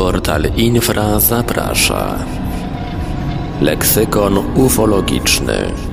Portal Infra zaprasza. Leksykon ufologiczny.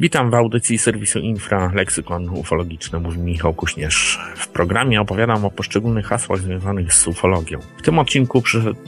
Witam w audycji serwisu Infra Leksykon Ufologiczny, mówi Michał Kuśnierz. W programie opowiadam o poszczególnych hasłach związanych z ufologią. W tym odcinku przyszedł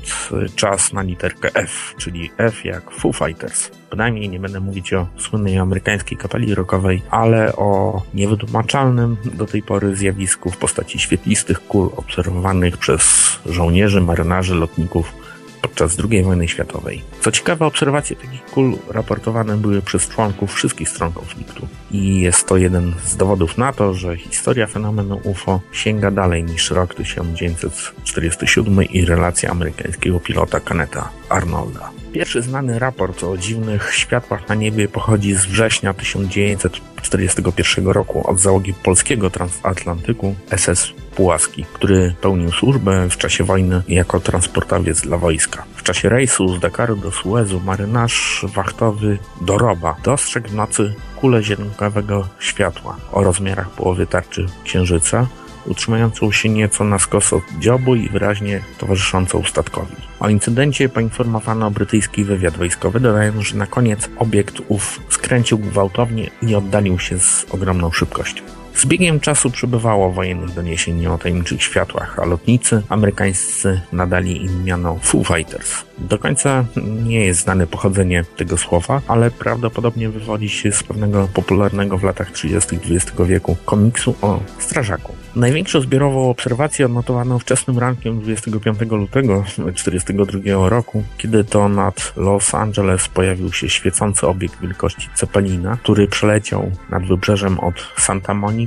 czas na literkę F, czyli F jak Foo Fighters. Bynajmniej nie będę mówić o słynnej amerykańskiej kapeli rockowej, ale o niewytłumaczalnym do tej pory zjawisku w postaci świetlistych kul obserwowanych przez żołnierzy, marynarzy, lotników podczas II wojny światowej. Co ciekawe, obserwacje takich kul raportowane były przez członków wszystkich stron konfliktu. I jest to jeden z dowodów na to, że historia fenomenu UFO sięga dalej niż rok 1947 i relacja amerykańskiego pilota Kenneta Arnolda. Pierwszy znany raport o dziwnych światłach na niebie pochodzi z września 1941 roku od załogi polskiego transatlantyku SS Pułaski, który pełnił służbę w czasie wojny jako transportowiec dla wojska. W czasie rejsu z Dakaru do Suezu marynarz wachtowy Doroba dostrzegł w nocy kulę zielonkowego światła o rozmiarach połowy tarczy księżyca, utrzymującą się nieco na skos od dziobu i wyraźnie towarzyszącą statkowi. O incydencie poinformowano brytyjski wywiad wojskowy, dodając, że na koniec obiekt ów skręcił gwałtownie i oddalił się z ogromną szybkością. Z biegiem czasu przybywało wojennych doniesień o tajemniczych światłach, a lotnicy amerykańscy nadali im miano Foo Fighters. Do końca nie jest znane pochodzenie tego słowa, ale prawdopodobnie wywodzi się z pewnego popularnego w latach 30. XX wieku komiksu o strażaku. Największą zbiorową obserwację odnotowano wczesnym rankiem 25 lutego 1942 roku, kiedy to nad Los Angeles pojawił się świecący obiekt wielkości Cepelina, który przeleciał nad wybrzeżem od Santa Monica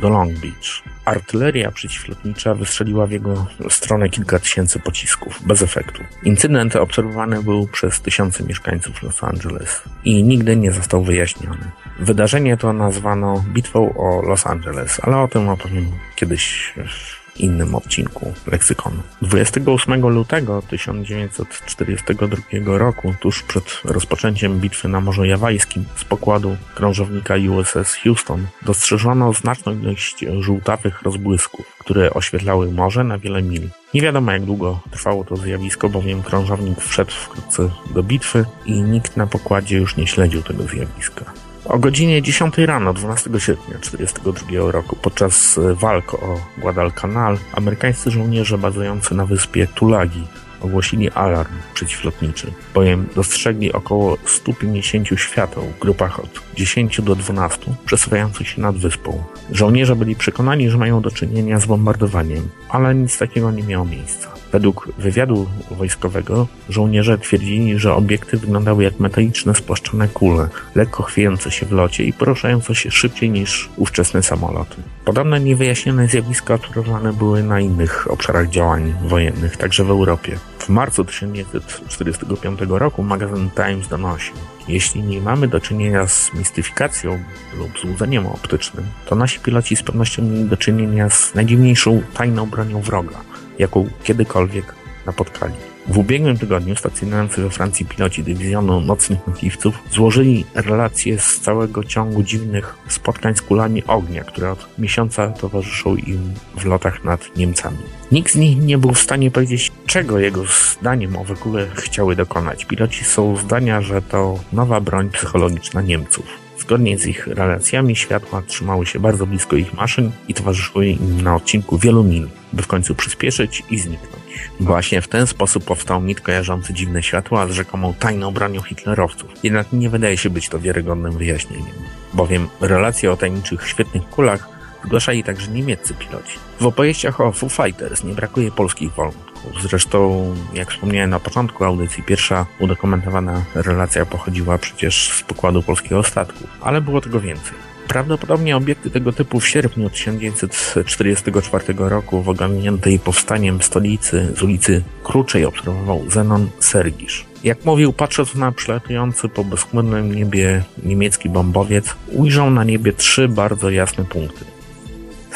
do Long Beach. Artyleria przeciwlotnicza wystrzeliła w jego stronę kilka tysięcy pocisków, bez efektu. Incydent obserwowany był przez tysiące mieszkańców Los Angeles i nigdy nie został wyjaśniony. Wydarzenie to nazwano bitwą o Los Angeles, ale o tym opowiem kiedyś w innym odcinku leksykonu. 28 lutego 1942 roku, tuż przed rozpoczęciem bitwy na Morzu Jawajskim, z pokładu krążownika USS Houston dostrzeżono znaczną ilość żółtawych rozbłysków, które oświetlały morze na wiele mil. Nie wiadomo jak długo trwało to zjawisko, bowiem krążownik wszedł wkrótce do bitwy i nikt na pokładzie już nie śledził tego zjawiska. O godzinie 10 rano 12 sierpnia 1942 roku podczas walk o Guadalcanal amerykańscy żołnierze bazujący na wyspie Tulagi ogłosili alarm przeciwlotniczy, bowiem dostrzegli około 150 świateł w grupach od 10 do 12 przesuwających się nad wyspą. Żołnierze byli przekonani, że mają do czynienia z bombardowaniem, ale nic takiego nie miało miejsca. Według wywiadu wojskowego żołnierze twierdzili, że obiekty wyglądały jak metaliczne spłaszczone kule, lekko chwiejące się w locie i poruszające się szybciej niż ówczesne samoloty. Podobne niewyjaśnione zjawiska obserwowane były na innych obszarach działań wojennych, także w Europie. W marcu 1945 roku magazyn Times donosił, jeśli nie mamy do czynienia z mistyfikacją lub złudzeniem optycznym, to nasi piloci z pewnością mieli do czynienia z najdziwniejszą tajną bronią wroga, jaką kiedykolwiek napotkali. W ubiegłym tygodniu stacjonujący we Francji piloci dywizjonu nocnych myśliwców złożyli relacje z całego ciągu dziwnych spotkań z kulami ognia, które od miesiąca towarzyszą im w lotach nad Niemcami. Nikt z nich nie był w stanie powiedzieć, czego jego zdaniem owe kule chciały dokonać. Piloci są zdania, że to nowa broń psychologiczna Niemców. Zgodnie z ich relacjami światła trzymały się bardzo blisko ich maszyn i towarzyszyły im na odcinku wielu mil, by w końcu przyspieszyć i zniknąć. Właśnie w ten sposób powstał mit kojarzący dziwne światła z rzekomą tajną bronią hitlerowców. Jednak nie wydaje się być to wiarygodnym wyjaśnieniem, bowiem relacje o tajemniczych świetnych kulach zgłaszali także niemieccy piloci. W opowieściach o Foo Fighters nie brakuje polskich wątków. Zresztą, jak wspomniałem na początku audycji, pierwsza udokumentowana relacja pochodziła przecież z pokładu polskiego statku, ale było tego więcej. Prawdopodobnie obiekty tego typu w sierpniu 1944 roku w ogarniętej powstaniem stolicy z ulicy Kruczej obserwował Zenon Sergisz. Jak mówił, patrząc na przelatujący po bezchmurnym niebie niemiecki bombowiec, ujrzał na niebie trzy bardzo jasne punkty.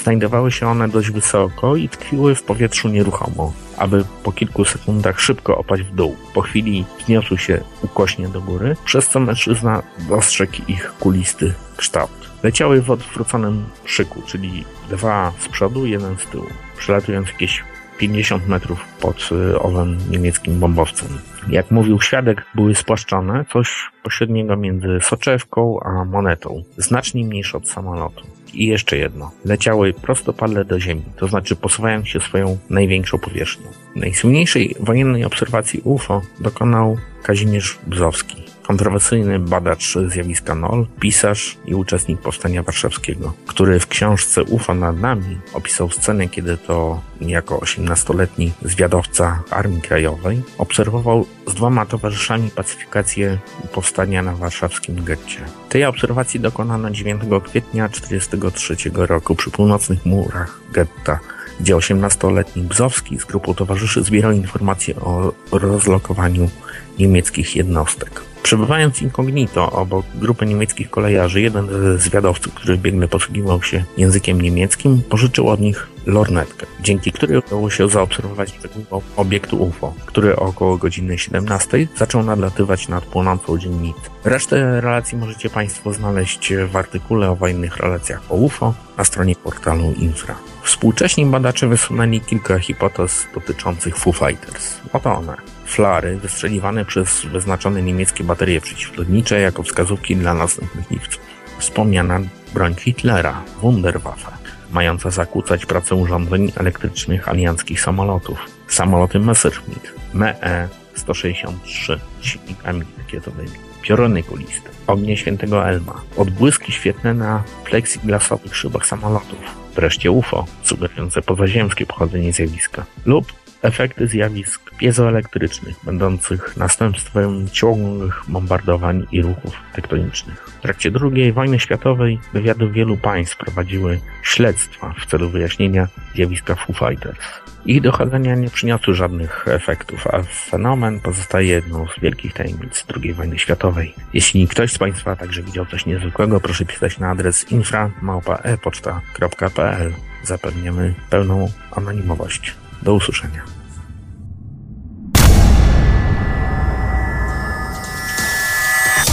Znajdowały się one dość wysoko i tkwiły w powietrzu nieruchomo, aby po kilku sekundach szybko opaść w dół. Po chwili wzniosły się ukośnie do góry, przez co mężczyzna dostrzegł ich kulisty kształt. Leciały w odwróconym szyku, czyli dwa z przodu, jeden z tyłu, przelatując jakieś 50 metrów pod y, owym niemieckim bombowcem. Jak mówił świadek, były spłaszczone, coś pośredniego między soczewką a monetą, znacznie mniejsze od samolotu. I jeszcze jedno. Leciały prostopadle do ziemi, to znaczy posuwając się swoją największą powierzchnią. Najsłynniejszej wojennej obserwacji UFO dokonał Kazimierz Bzowski, kontrowersyjny badacz zjawiska NOL, pisarz i uczestnik Powstania Warszawskiego, który w książce UFO nad nami opisał scenę, kiedy to jako 18-letni zwiadowca Armii Krajowej obserwował z dwoma towarzyszami pacyfikację powstania na warszawskim getcie. Tej obserwacji dokonano 9 kwietnia 1943 roku przy północnych murach getta gdzie 18-letni Bzowski z grupą towarzyszy zbierał informacje o rozlokowaniu niemieckich jednostek. Przebywając incognito obok grupy niemieckich kolejarzy, jeden z zwiadowców, który biegle posługiwał się językiem niemieckim, pożyczył od nich lornetkę, dzięki której udało się zaobserwować obiektu UFO, który około godziny 17 zaczął nadlatywać nad płonącą dzielnicę. Resztę relacji możecie Państwo znaleźć w artykule o wojennych relacjach o UFO na stronie portalu Infra. Współcześni badacze wysunęli kilka hipotez dotyczących Foo Fighters. Oto one flary wystrzeliwane przez wyznaczone niemieckie baterie przeciwlotnicze jako wskazówki dla następnych liwców. Wspomniana broń Hitlera, Wunderwaffe, mająca zakłócać pracę urządzeń elektrycznych alianckich samolotów. Samoloty Messerschmitt, ME-163 z silnikami rakietowymi. Pioruny kuliste, ognie świętego Elma, odbłyski świetne na plexiglasowych szybach samolotów, wreszcie UFO, sugerujące pozaziemskie pochodzenie zjawiska, lub efekty zjawisk piezoelektrycznych, będących następstwem ciągłych bombardowań i ruchów tektonicznych. W trakcie II wojny światowej wywiady wielu państw prowadziły śledztwa w celu wyjaśnienia zjawiska Foo Fighters. Ich dochodzenia nie przyniosły żadnych efektów, a fenomen pozostaje jedną z wielkich tajemnic II wojny światowej. Jeśli ktoś z Państwa także widział coś niezwykłego, proszę pisać na adres infra.epoczta.pl. Zapewniamy pełną anonimowość. Do usłyszenia.